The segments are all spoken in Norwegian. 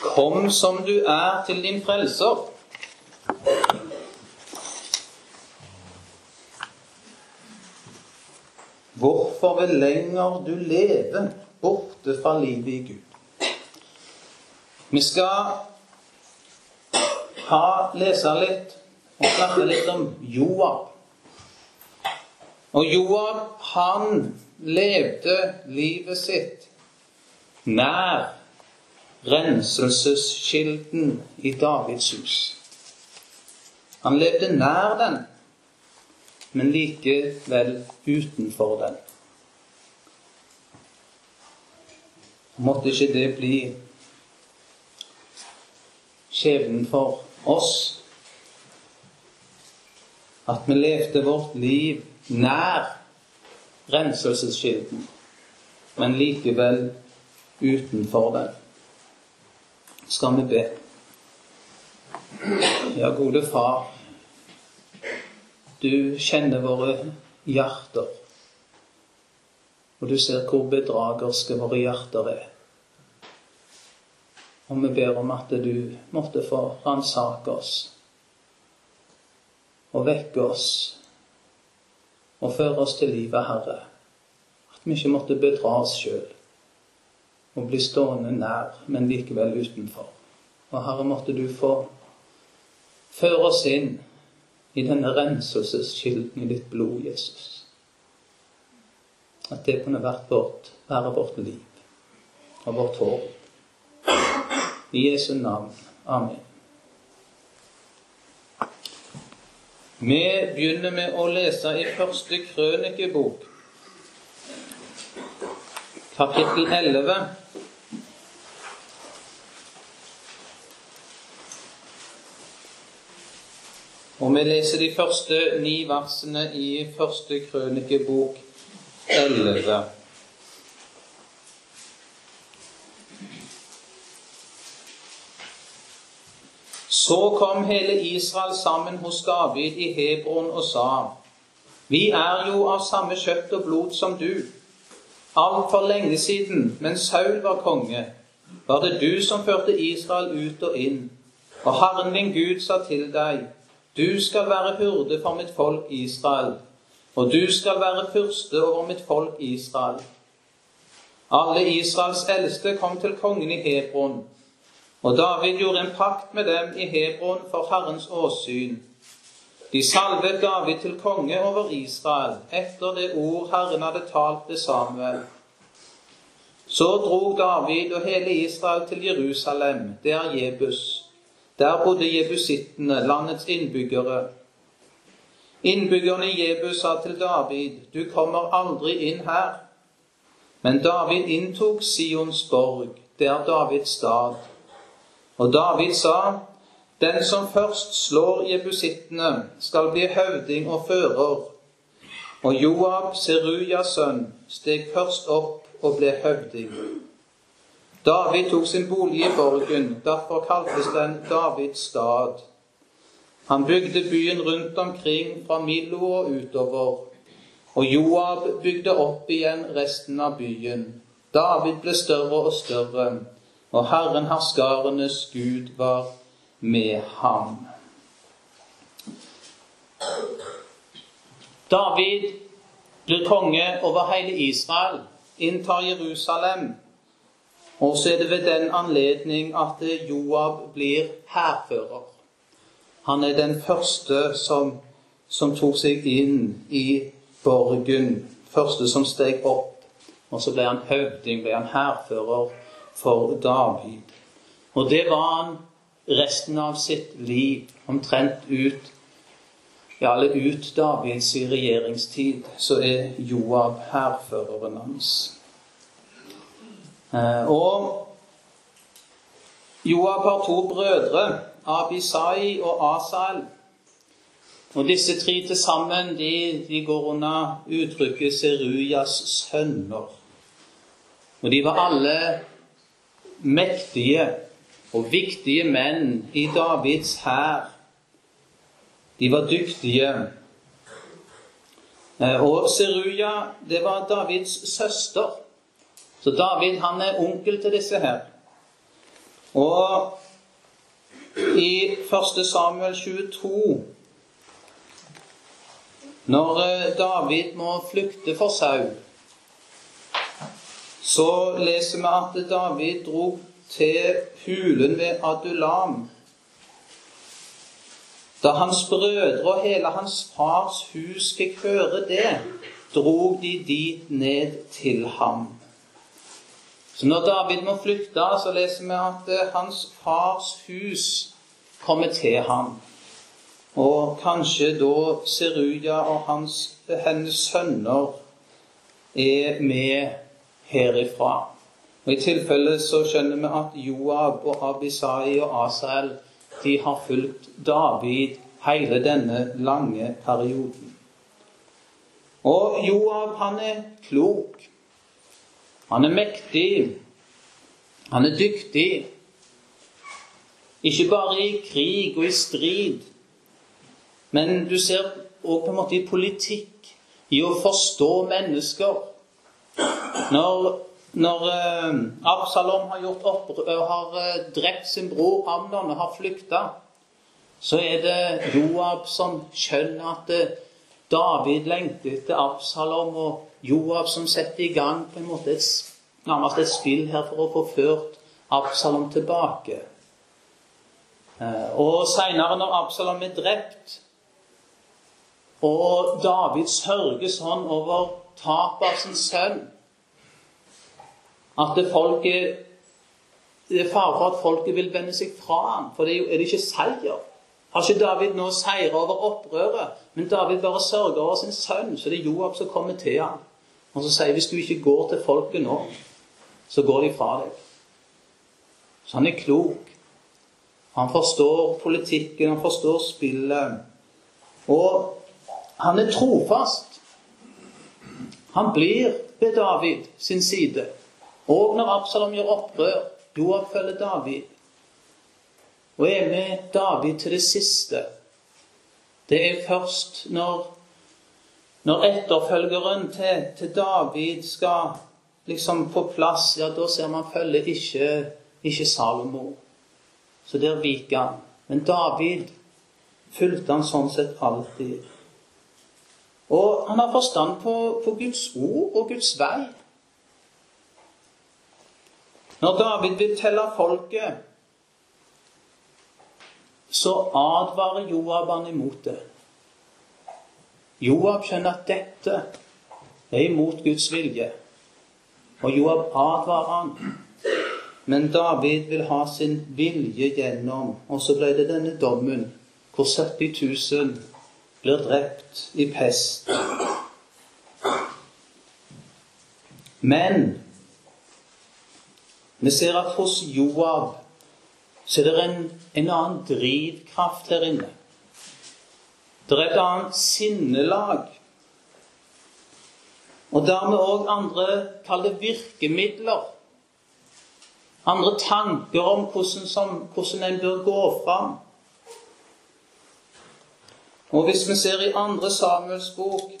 Kom som du er til din frelser. Hvorfor vil lenger du leve borte fra livet i Gud? Vi skal ha, lese litt og snakke litt om Joab. Og Joab, han levde livet sitt nær renselseskilden i Davids hus. Han levde nær den, men likevel utenfor den. Måtte ikke det bli skjebnen for oss? At vi levde vårt liv nær renselseskilden, men likevel utenfor den. Skal vi be? Ja, gode Far, du kjenner våre hjerter, og du ser hvor bedragerske våre hjerter er. Og vi ber om at du måtte få ransake oss og vekke oss og føre oss til livet, Herre. At vi ikke måtte bedra oss sjøl og bli stående nær, men likevel utenfor. Og Herre, måtte du få føre oss inn i denne renselseskilden i ditt blod, Jesus. At det kunne vært vårt, være vårt liv og vårt håp. I Jesu navn. Amen. Vi begynner med å lese i første krønikebok, kapittel 11. Og vi leser de første ni versene i første krønikebok 11. Så kom hele Israel sammen hos David i Hebron og sa:" Vi er jo av samme kjøtt og blod som du. Altfor lenge siden, mens Saul var konge, var det du som førte Israel ut og inn. Og Herren din Gud sa til deg:" Du skal være hurde for mitt folk Israel, og du skal være fyrste over mitt folk Israel. Alle Israels eldste kom til kongen i Hebron. Og David gjorde en pakt med dem i Hebron for Herrens åsyn. De salvet David til konge over Israel etter det ord Herren hadde talt til Samuel. Så drog David og hele Israel til Jerusalem, der er Jebus. Der bodde jebusittene, landets innbyggere. Innbyggerne i Jebus sa til David, du kommer aldri inn her. Men David inntok Sions borg, der er Davids stad. Og David sa, den som først slår jebusittene, skal bli høvding og fører. Og Joab, Serujas sønn, steg først opp og ble høvding. David tok sin bolig i borgen, derfor kaltes den Davids stad. Han bygde byen rundt omkring, fra Milo og utover. Og Joab bygde opp igjen resten av byen. David ble større og større og Herren herskarenes Gud var med ham. David blir konge over hele Israel, inntar Jerusalem. Og så er det ved den anledning at Joab blir hærfører. Han er den første som, som tok seg inn i borgen. Første som steg opp. Og så ble han høvding, ble han hærfører for David. Og det var han resten av sitt liv, omtrent ut ja, eller ut Davids regjeringstid, så er Joab hærføreren hans. Eh, og Joab har to brødre, Abisai og Asael. Og disse tre til sammen de, de går under uttrykket Serujas sønner. Og de var alle mektige og viktige menn i Davids hær. De var dyktige. Eh, og Seruja, det var Davids søster. Så David han er onkel til disse her. Og i 1. Samuel 22 Når eh, David må flykte for Saul, så leser vi at David dro til hulen ved Adulam. Da hans brødre og hele hans fars hus fikk høre det, drog de dit ned til ham. Så når David må flykte, så leser vi at eh, hans fars hus kommer til ham. Og kanskje da Seruja og hans, hennes sønner er med herifra. Og I tilfelle så skjønner vi at Joab og Abisai og Asael de har fulgt David hele denne lange perioden. Og Joab, han er klok. Han er mektig. Han er dyktig. Ikke bare i krig og i strid, men du ser òg på en måte i politikk, i å forstå mennesker. Når, når uh, Absalom har, gjort opp, uh, har uh, drept sin bror Amnon og har flykta, så er det Joab som skjønner at David lengter etter Absalom, og Joab som setter i gang på en måte et, nærmest et spill her for å få ført Absalom tilbake. Eh, og seinere, når Absalom er drept, og David sørger sånn over tapet av sin sønn at det, folket, det er fare for at folket vil vende seg fra ham, for det er, jo, er det ikke seier. Har ikke David nå seira over opprøret, men David bare sørger over sin sønn, så det er Joab som kommer til ham. Og så sier hvis du ikke går til folket nå, så går de fra deg. Så han er klok. Han forstår politikken, han forstår spillet. Og han er trofast. Han blir ved David sin side. Og når Absalom gjør opprør, Joab følger David. Og er med David til det siste. Det er først når når etterfølgeren til, til, David skal liksom på plass, ja, da ser man følger ikke, ikke Salomo. Så der viker han. Men David fulgte han sånn sett alltid. Og han har forstand på, på Guds ord og Guds vei. Når David vil telle folket, så advarer Joab han imot det. Joab skjønner at dette er imot Guds vilje. Og Joab advarer han. Men David vil ha sin vilje gjennom. Og så ble det denne dommen hvor 70 000 blir drept i pest. Men vi ser at hos Joab så er det en, en annen drivkraft her inne. Det er et annet sinnelag. Og dermed òg andre kall det virkemidler. Andre tanker om hvordan, som, hvordan en bør gå fram. Og hvis vi ser i andre Samuels bok,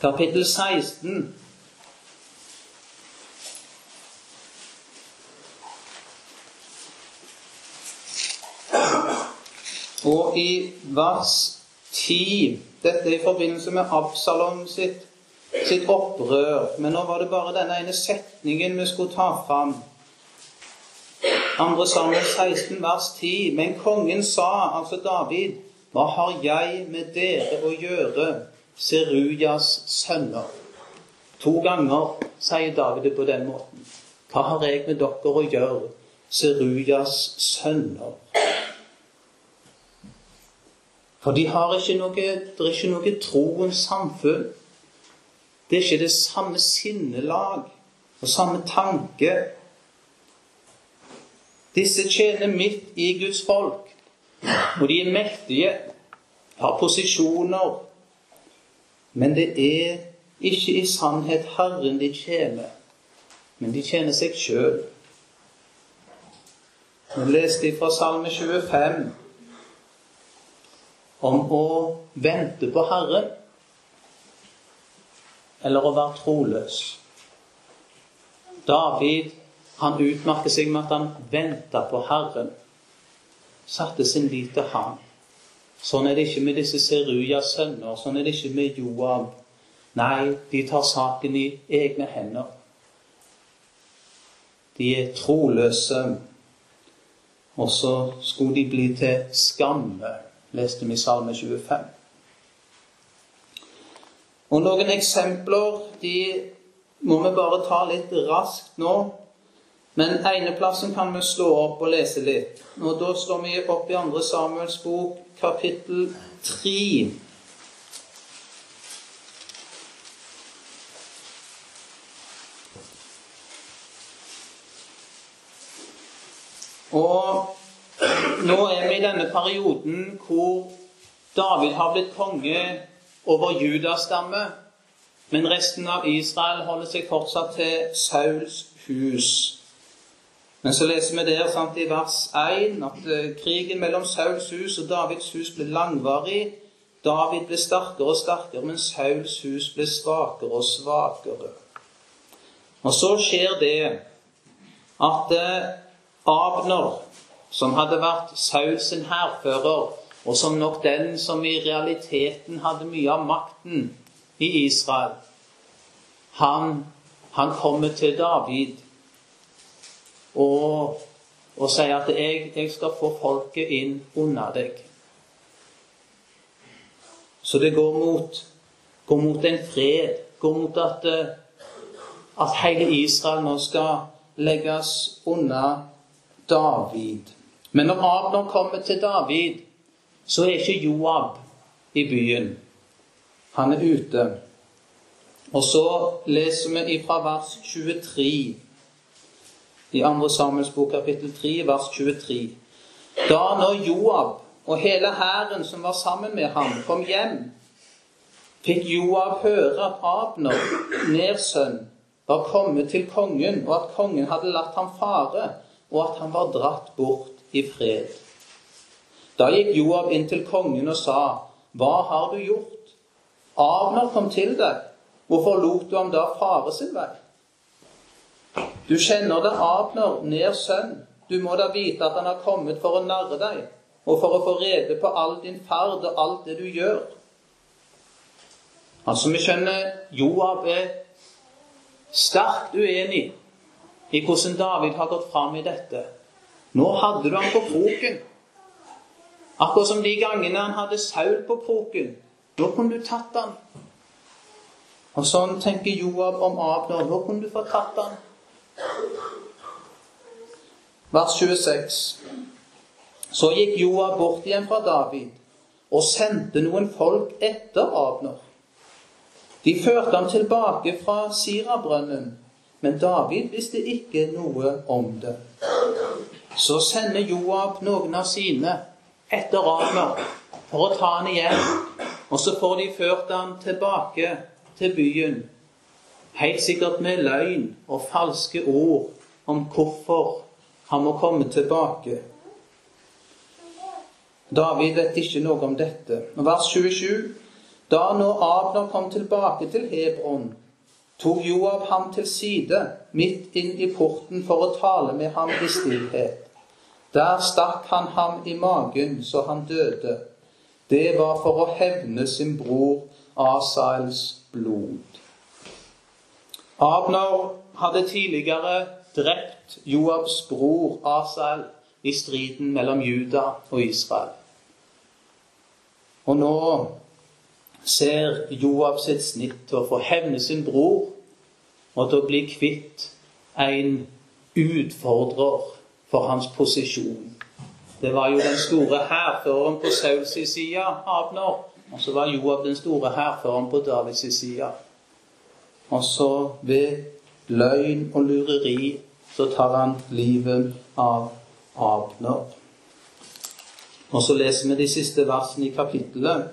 kapittel 16 Og i vers 10. Dette i forbindelse med Absalom sitt, sitt opprør. Men nå var det bare denne ene setningen vi skulle ta fram. Andre Samuel 16, vers 10. Men kongen sa, altså David, hva har jeg med dere å gjøre, Serujas sønner? To ganger sier David det på den måten. Hva har jeg med dere å gjøre, Serujas sønner? For de har ikke noe, det er ikke noe troens samfunn. Det er ikke det samme sinnelag og samme tanke. Disse tjener midt i Guds folk, og de er mektige, har posisjoner. Men det er ikke i sannhet Herren de tjener, men de tjener seg sjøl. Vi leste fra Salme 25 om å vente på Herren eller å være troløs. David Han utmerker seg med at han venta på Herren. Satte sin lit til ham. Sånn er det ikke med disse Serujas sønner. Sånn er det ikke med Joab. Nei, de tar saken i egne hender. De er troløse. Og så skulle de bli til skamme, leste vi Salme 25. Og noen eksempler de må vi bare ta litt raskt nå. Men eneplassen kan vi slå opp og lese litt. Og Da slår vi opp i 2. Samuels bok, kapittel 3. Og nå er vi i denne perioden hvor David har blitt konge over Judas stamme, men resten av Israel holder seg fortsatt til Sauls hus. Men så leser vi der sant, i vers 1 at uh, krigen mellom Sauls hus og Davids hus ble langvarig. David ble sterkere og sterkere, men Sauls hus ble svakere og svakere. Og så skjer det at uh, Abner, som hadde vært sausen hærfører, og som nok den som i realiteten hadde mye av makten i Israel, han, han kommer til David og, og sier at jeg, jeg, skal få folket inn under deg. Så det går mot, går mot en fred, går mot at, at hele Israel nå skal legges under David. Men når Abner kommer til David, så er ikke Joab i byen. Han er ute. Og så leser vi fra vers 23 i 2. Samuels bok kapittel 3, vers 23. Da når Joab og hele hæren som var sammen med ham, kom hjem, fikk Joab høre at Abner, Ners var kommet til kongen, og at kongen hadde latt ham fare og at han var dratt bort i fred. Da gikk Joab inn til kongen og sa, Hva har du gjort? Abner kom til deg. Hvorfor lot du ham da fare sin vei? Du kjenner det, Abner, ned sønn. Du må da vite at han har kommet for å narre deg, og for å få rede på all din ferd og alt det du gjør. Altså, vi skjønner Joab er sterkt uenig i hvordan David har gått fram i dette. Nå hadde du ham på kroken. Akkurat som de gangene han hadde Saul på kroken. Nå kunne du tatt han. Og sånn tenker Joab om Abner. Nå kunne du fått tatt han. Vers 26. Så gikk Joab bort igjen fra David og sendte noen folk etter Abner. De førte ham tilbake fra Sirabrønnen men David visste ikke noe om det. Så sender Joab noen av sine etter Abner for å ta han igjen. Og så får de ført han tilbake til byen, helt sikkert med løgn og falske ord om hvorfor han må komme tilbake. David vet ikke noe om dette. Vers 27. Da nå Abner kom tilbake til Hebron, tok Joab ham til side midt inn i porten for å tale med ham i stillhet. Der stakk han ham i magen så han døde. Det var for å hevne sin bror Asaels blod. Abner hadde tidligere drept Joabs bror Asael i striden mellom Juda og Israel. Og nå ser Joab sitt snitt til å få hevne sin bror og til å bli kvitt en utfordrer for hans posisjon. Det var jo den store hærføreren på Sauls side, Abner. Og så var Joab den store hærføreren på Davids side. Og så ved løgn og lureri så tar han livet av Abner. Og så leser vi de siste versene i kapittelet.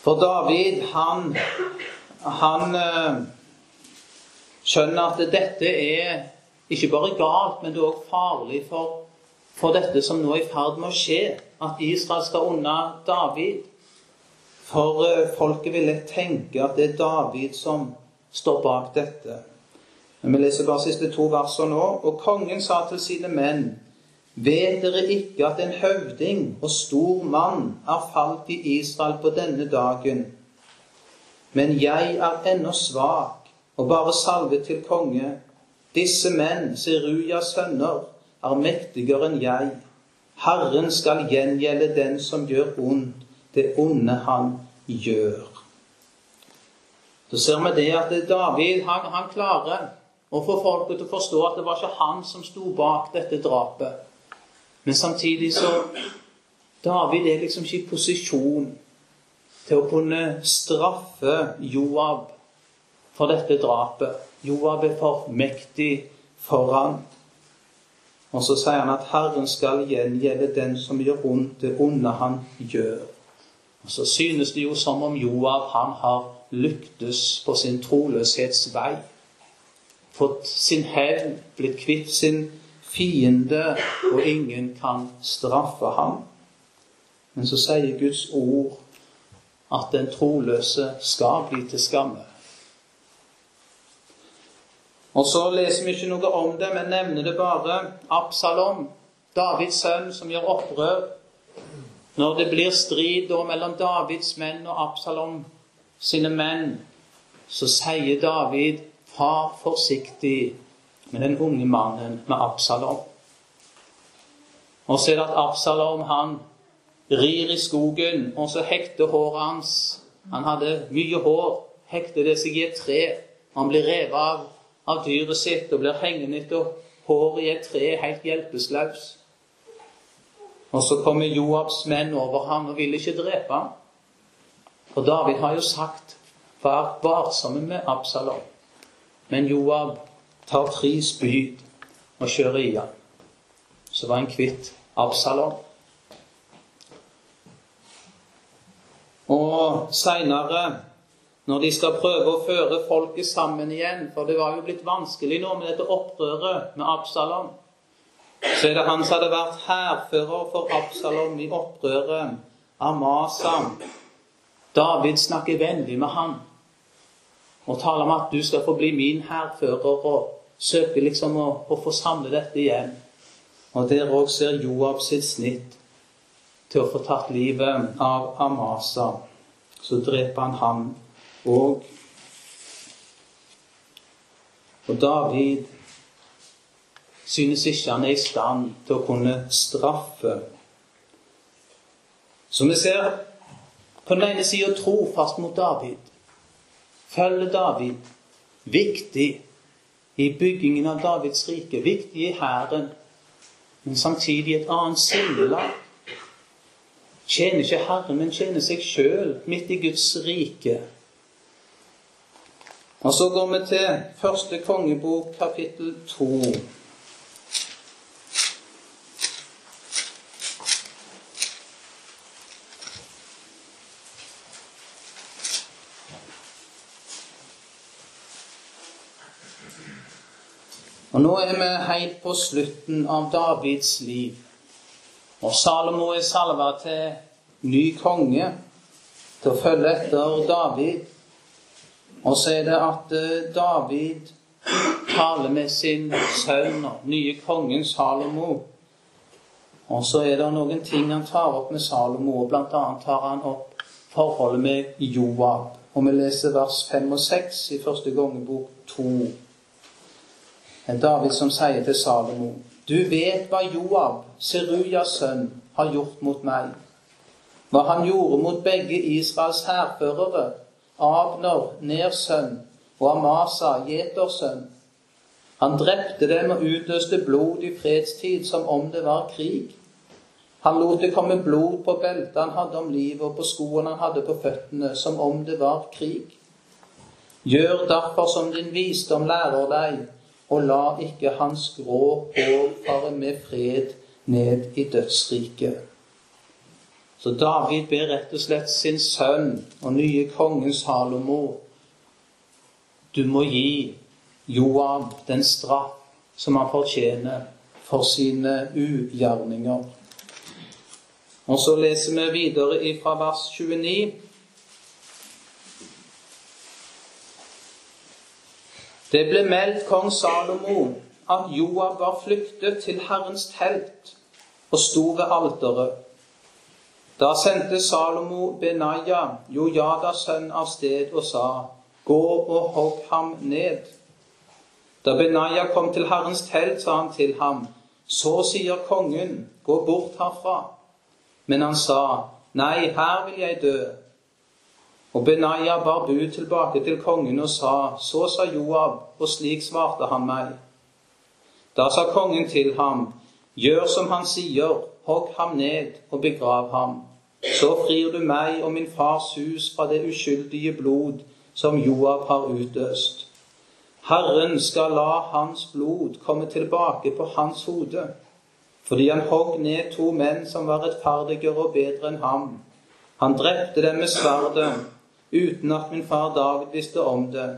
For David, han, han eh, skjønner at dette er ikke bare galt, men det er òg farlig for, for, dette som nå er i ferd med å skje. At Israel skal unna David. For uh, folket vil lett tenke at det er David som står bak dette. Men vi leser bare siste to versene nå. Og kongen sa til sine menn Vet dere ikke at en høvding og stor mann er falt i Israel på denne dagen? Men jeg er ennå svak og bare salvet til konge. Disse menn, Serujas sønner, er mektigere enn jeg. Herren skal gjengjelde den som gjør ondt, det onde han gjør. Så ser vi det at David han, han klarer å få folket til å forstå at det var ikke han som sto bak dette drapet. Men samtidig så David er liksom ikke i posisjon til å kunne straffe Joab for dette drapet. Joab er for mektig for han. Og så sier han at Herren skal gjengjelde den som gjør ondt, det onde han gjør. Og så synes det jo som om Joab han har lyktes på sin troløshetsvei. Fått sin hevn, blitt kvitt sin fiende, og ingen kan straffe ham. Men så sier Guds ord at den troløse skal bli til skamme. Og så leser vi ikke noe om det, men nevner det bare. Absalom, Davids sønn, som gjør opprør. Når det blir strid mellom Davids menn og Absalom sine menn, så sier David, 'Far forsiktig med den unge mannen, med Absalom'. Og så er det at Absalom han rir i skogen, og så hekter håret hans Han hadde mye hår. Hekter det seg i et tre. Han blir revet av, av dyret sitt og blir hengende etter håret i et tre, helt hjelpeløs. Og så kommer Joabs menn over ham og vil ikke drepe ham. For David har jo sagt 'vær varsomme med Absalom'. Men Joab tar tre spyd og kjører i ham. Så var han kvitt Absalom. Og seinere, når de skal prøve å føre folket sammen igjen For det var jo blitt vanskelig nå med dette opprøret med Absalom. Så er det han som hadde vært hærfører for Absalom i opprøret, Amasam. David snakker vennlig med han og taler om at du skal få bli min hærfører, og søker liksom å, å få samle dette igjen. Og der òg ser Joab sitt snitt til å få tatt livet av Amasa. Så dreper han ham òg. Og David synes ikke han er i stand til å kunne straffe. Så vi ser på den ene sida trofast mot David. Følger David. Viktig i byggingen av Davids rike. Viktig i hæren. Men samtidig et annet sinnelag. Tjener ikke Herren, men tjener seg sjøl midt i Guds rike. Og så går vi til første kongebok, kapittel to. Og Nå er vi helt på slutten av Davids liv. Og Salomo er salva til ny konge, til å følge etter David. Og så er det at eh, David taler med sin sønn nye kongen Salomo. Og så er det noen ting han tar opp med Salomo, og bl.a. tar han opp forholdet med Joab. Og vi leser vers 5 og 6 i første kongebok 2. David som sier til Salomo, du vet hva Joab, Serujas sønn, har gjort mot meg. Hva han gjorde mot begge Israels hærførere, Abner, Ners sønn, og Amasa, Jeters sønn. Han drepte dem og utløste blod i fredstid som om det var krig. Han lot det komme blod på beltet han hadde om livet, og på skoene han hadde på føttene, som om det var krig. Gjør derfor som din visdom lærer deg, og la ikke hans grå hår fare med fred ned i dødsriket. Så David ber rett og slett sin sønn og nye kongen Salomo Du må gi Joab den straff som han fortjener for sine ugjerninger. Og så leser vi videre fra vers 29. Det ble meldt kong Salomo at Joab var flyktet til Herrens telt og sto ved alteret. Da sendte Salomo Benaya, Jojadas sønn, av sted og sa, Gå og hogg ham ned. Da Benaya kom til Herrens telt, sa han til ham, Så sier kongen, gå bort herfra. Men han sa, Nei, her vil jeg dø. Og Benaya bar bud tilbake til kongen og sa, Så sa Joab, og slik svarte han meg. Da sa kongen til ham, Gjør som han sier, hogg ham ned og begrav ham. Så frir du meg og min fars hus fra det uskyldige blod som Joab har utøst. Herren skal la hans blod komme tilbake på hans hode, fordi han hogg ned to menn som var rettferdigere og bedre enn ham. Han drepte dem med sverdet uten at min far David visste om det.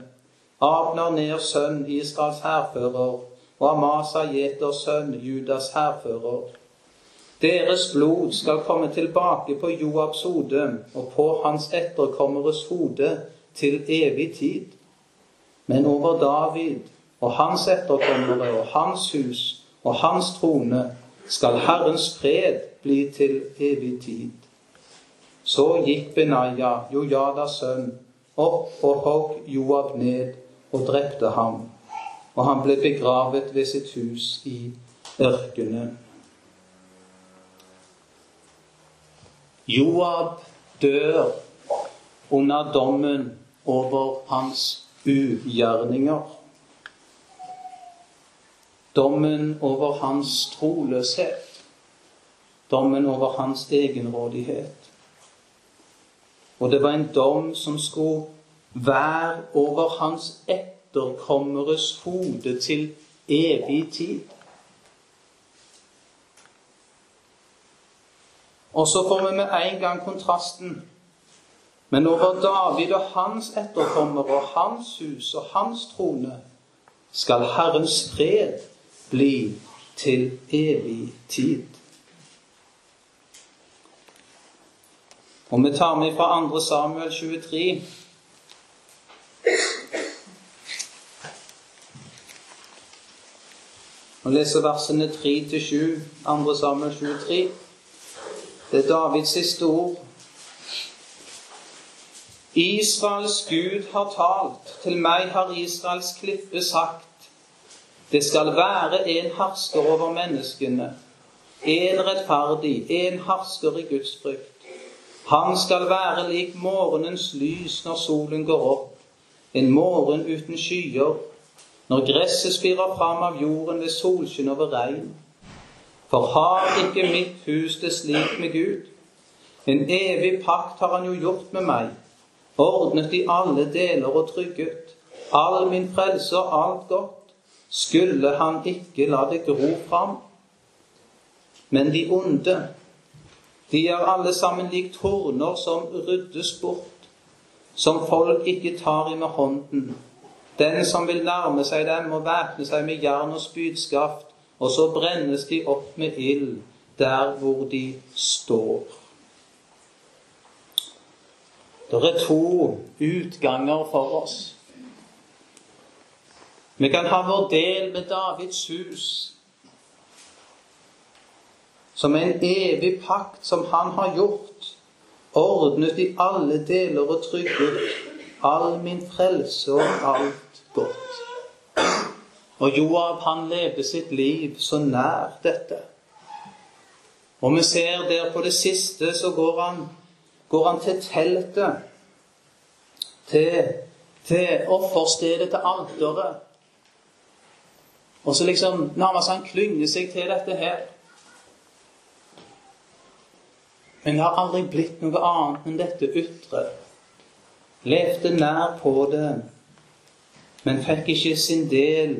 Abner ned sønn, Israels hærfører, og Amasa Jeters sønn, Judas hærfører. Deres blod skal komme tilbake på Joabs hode og på hans etterkommeres hode til evig tid. Men over David og hans etterkommere og hans hus og hans trone skal Herrens fred bli til evig tid. Så gikk Benaya, Jojadas sønn, opp og hogg Joab ned og drepte ham. Og han ble begravet ved sitt hus i ørkenen. Joab dør under dommen over hans ugjerninger. Dommen over hans troløshet. Dommen over hans egenrådighet. Og det var en dom som skulle være over hans etterkommeres hode til evig tid. Og så får vi med en gang kontrasten. Men over David og hans etterkommere og hans hus og hans trone skal Herrens fred bli til evig tid. Og vi tar med fra 2. Samuel 23. Og leser versene 3-7, 2. Samuel 23. Det er Davids siste ord. Israels Gud har talt, til meg har Israels klippe sagt. Det skal være en hersker over menneskene, en rettferdig, en hersker i Guds frykt. Han skal være lik morgenens lys når solen går opp, en morgen uten skyer, når gresset spirer fram av jorden ved solskinn over regn. For har ikke mitt hus det slik med Gud? En evig pakt har han jo gjort med meg, ordnet i alle deler og trygget. All min frelse og alt godt skulle han ikke la det gro fram. Men de onde, de er alle sammen lik torner som ryddes bort, som folk ikke tar i med hånden. Den som vil nærme seg dem, må væpne seg med jern og spydskaft, og så brennes de opp med ild der hvor de står. Det er to utganger for oss. Vi kan ha vår del med Davids hus som en evig pakt som han har gjort, ordnet i alle deler og trygget all min frelse og alt godt. Og Joab, han levde sitt liv så nær dette. Og vi ser der på det siste, så går han, går han til teltet. Til, til offerstedet, til alteret. Og så liksom nærmest han klynger seg til dette her. Men det har aldri blitt noe annet enn dette ytre. Levde nær på det, men fikk ikke sin del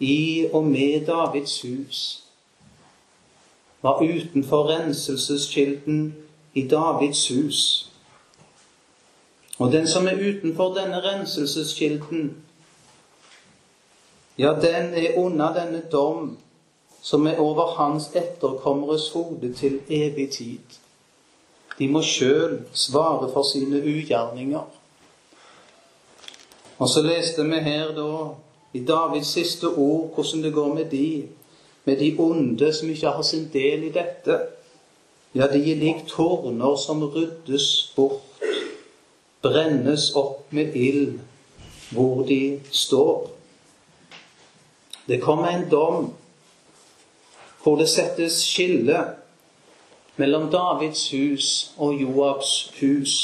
i og med Davids hus. Var utenfor renselseskilden i Davids hus. Og den som er utenfor denne renselseskilden, ja, den er unna denne dom som er over hans etterkommeres hode til evig tid. De må sjøl svare for sine ugjerninger. Og så leste vi her da i Davids siste ord, hvordan det går med de, med de onde som ikke har sin del i dette. Ja, de er lik tårner som ryddes bort, brennes opp med ild hvor de står. Det kommer en dom hvor det settes skille mellom Davids hus og Joabs hus.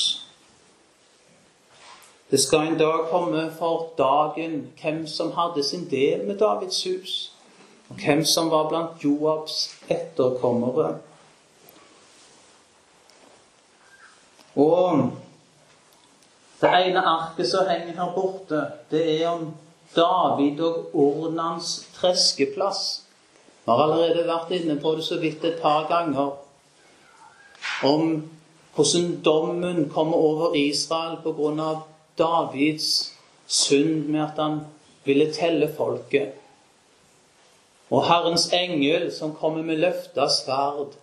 Det skal en dag komme for dagen hvem som hadde sin del med Davids hus, og hvem som var blant Joabs etterkommere. Og det ene arket som henger her borte, det er om David og Ornans treskeplass. Vi har allerede vært inne på det så vidt et par ganger. Om hvordan dommen kommer over Israel av Davids synd med at han ville telle folket. Og Herrens engel som kommer med løfta sverd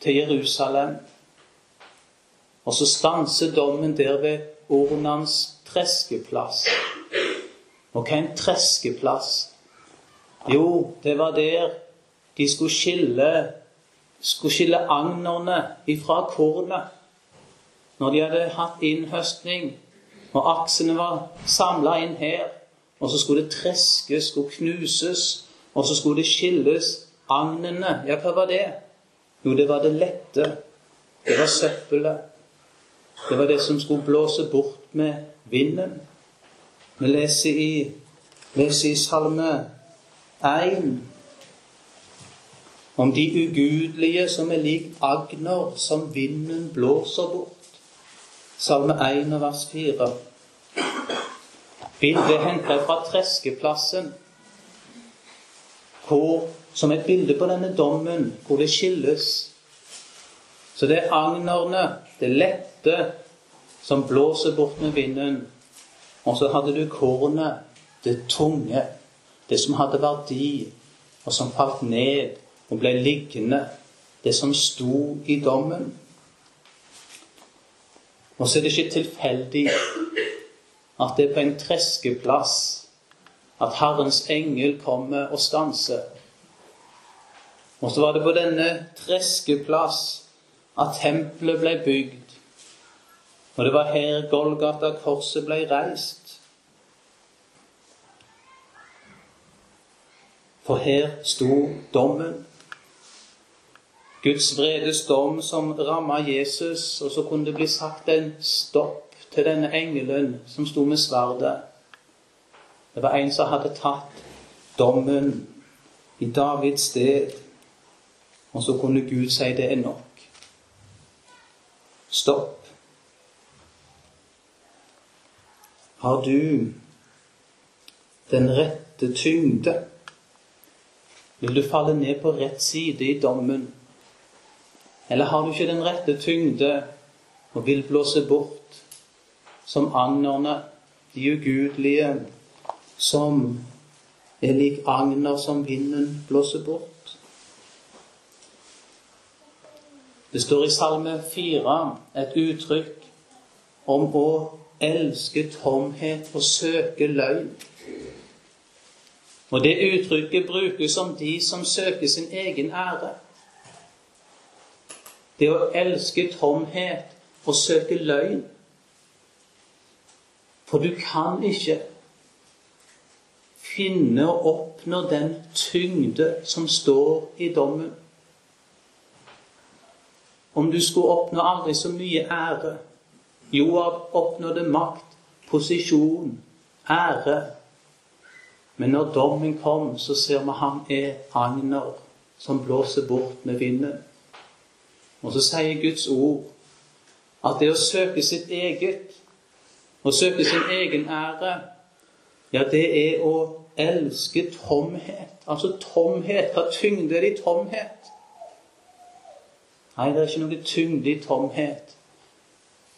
til Jerusalem. Og så stanser dommen der ved Ornans treskeplass. Og hva er en treskeplass? Jo, det var der de skulle skille, skulle skille agnerne ifra kornet. Når de hadde hatt innhøstning, og aksene var samla inn her. Og så skulle det treskes, skulle knuses, og så skulle det skilles. Agnene, ja, hva var det? Jo, det var det lette. Det var søppelet. Det var det som skulle blåse bort med vinden. Vi leser i, leser i Salme 1 om de ugudelige som er lik agner som vinden blåser bort. Salme 1 vers 4. Bildet er hentet fra treskeplassen, hvor, som et bilde på denne dommen, hvor det skilles. Så det er agnerne, det lette, som blåser bort med vinden. Og så hadde du kornet, det tunge, det som hadde verdi, og som falt ned og ble liggende, det som sto i dommen. Og så er det ikke tilfeldig at det er på en treskeplass at Herrens engel kommer og stanser. Og så var det på denne treskeplass at tempelet ble bygd. Og det var her Golgata-korset ble reist. For her sto dommen. Guds vredes dom som ramma Jesus, og så kunne det bli sagt en stopp til denne engelen som sto med sverdet. Det var en som hadde tatt dommen i Davids sted, og så kunne Gud si det er nok. Stopp. Har du den rette tyngde? Vil du falle ned på rett side i dommen? Eller har du ikke den rette tyngde og vil blåse bort, som agnerne, de ugudelige, som er lik agner som vinden blåser bort? Det står i Salme 4 et uttrykk om å elske tomhet og søke løgn. Og det uttrykket brukes om de som søker sin egen ære. Det å elske tomhet og søke løgn. For du kan ikke finne og oppnå den tyngde som står i dommen. Om du skulle oppnå aldri så mye ære Joab oppnådde makt, posisjon, ære. Men når dommen kom, så ser vi han er agner som blåser bort med vinden. Og så sier Guds ord at det å søke sitt eget, å søke sin egen ære, ja, det er å elske tomhet. Altså tomhet. Hva tyngde er det i tomhet? Nei, det er ikke noe tyngde i tomhet.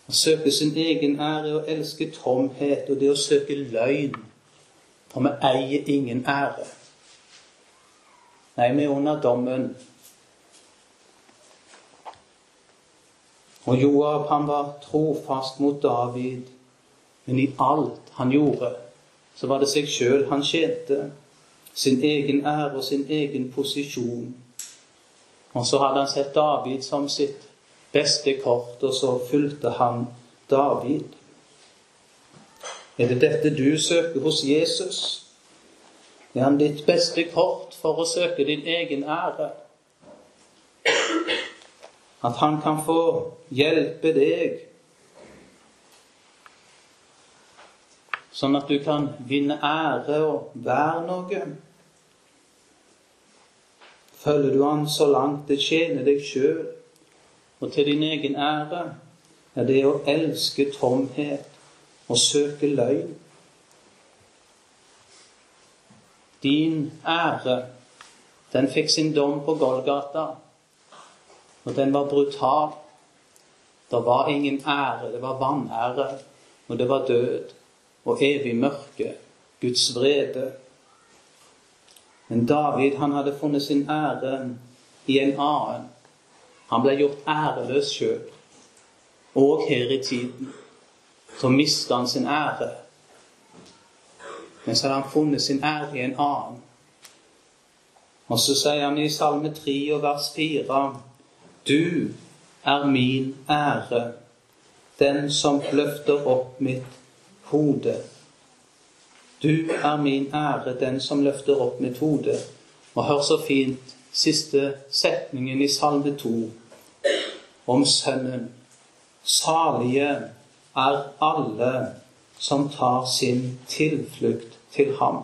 Å søke sin egen ære og elske tomhet, og det å søke løgn. For vi eier ingen ære. Nei, vi er under dommen. Og Joab han var trofast mot David, men i alt han gjorde, så var det seg sjøl han tjente. Sin egen ære og sin egen posisjon. Og så hadde han sett David som sitt beste kort, og så fulgte han David. Er det dette du søker hos Jesus? Er han ditt beste kort for å søke din egen ære? At han kan få hjelpe deg sånn at du kan vinne ære og være noe. Følger du han så langt det tjener deg sjøl og til din egen ære, er det å elske tomhet og søke løgn. Din ære, den fikk sin dom på Golgata, og den var brutal. Det var ingen ære, det var vanære, og det var død og evig mørke, Guds vrede. Men David han hadde funnet sin ære i en annen. Han ble gjort æreløs sjøl. Og her i tiden så mista han sin ære. Men så hadde han funnet sin ære i en annen. Og så sier han i Salme 3 og vers 4.: Du er min ære, den som løfter opp mitt hode. Du er min ære, den som løfter opp mitt hode. Og hør så fint siste setningen i Salme 2 om Sønnen. Salige er alle som tar sin tilflukt til ham.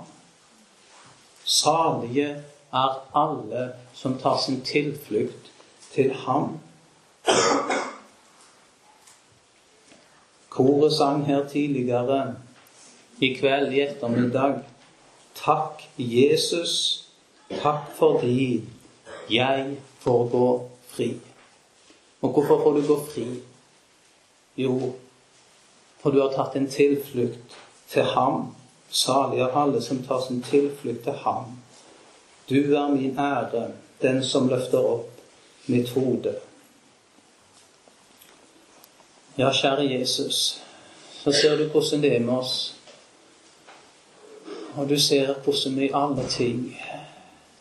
Salige er alle som tar sin tilflukt til ham. Koret sang her tidligere i kveld, i ettermiddag. Takk, Jesus. Takk fordi jeg får gå fri. Og hvorfor får du gå fri? Jo, for du har tatt en tilflukt til ham. Salig er alle som tar sin tilflukt til ham. Du er min ære, den som løfter opp mitt hode. Ja, kjære Jesus, så ser du hvordan det er med oss. Og du ser hvordan vi alle ting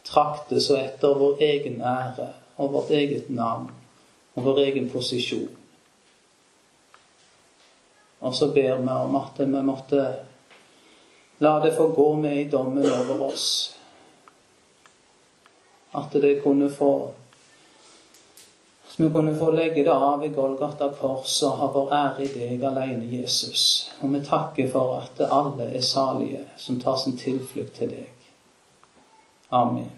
traktes etter vår egen ære og vårt eget navn og vår egen posisjon. Og så ber vi om at vi måtte la det få gå med i dommen over oss. At det kunne få vi kunne få legge det av i Golgata kors og ha vår ære i deg alene, Jesus. Og vi takker for at alle er salige som tar sin tilflukt til deg. Amen.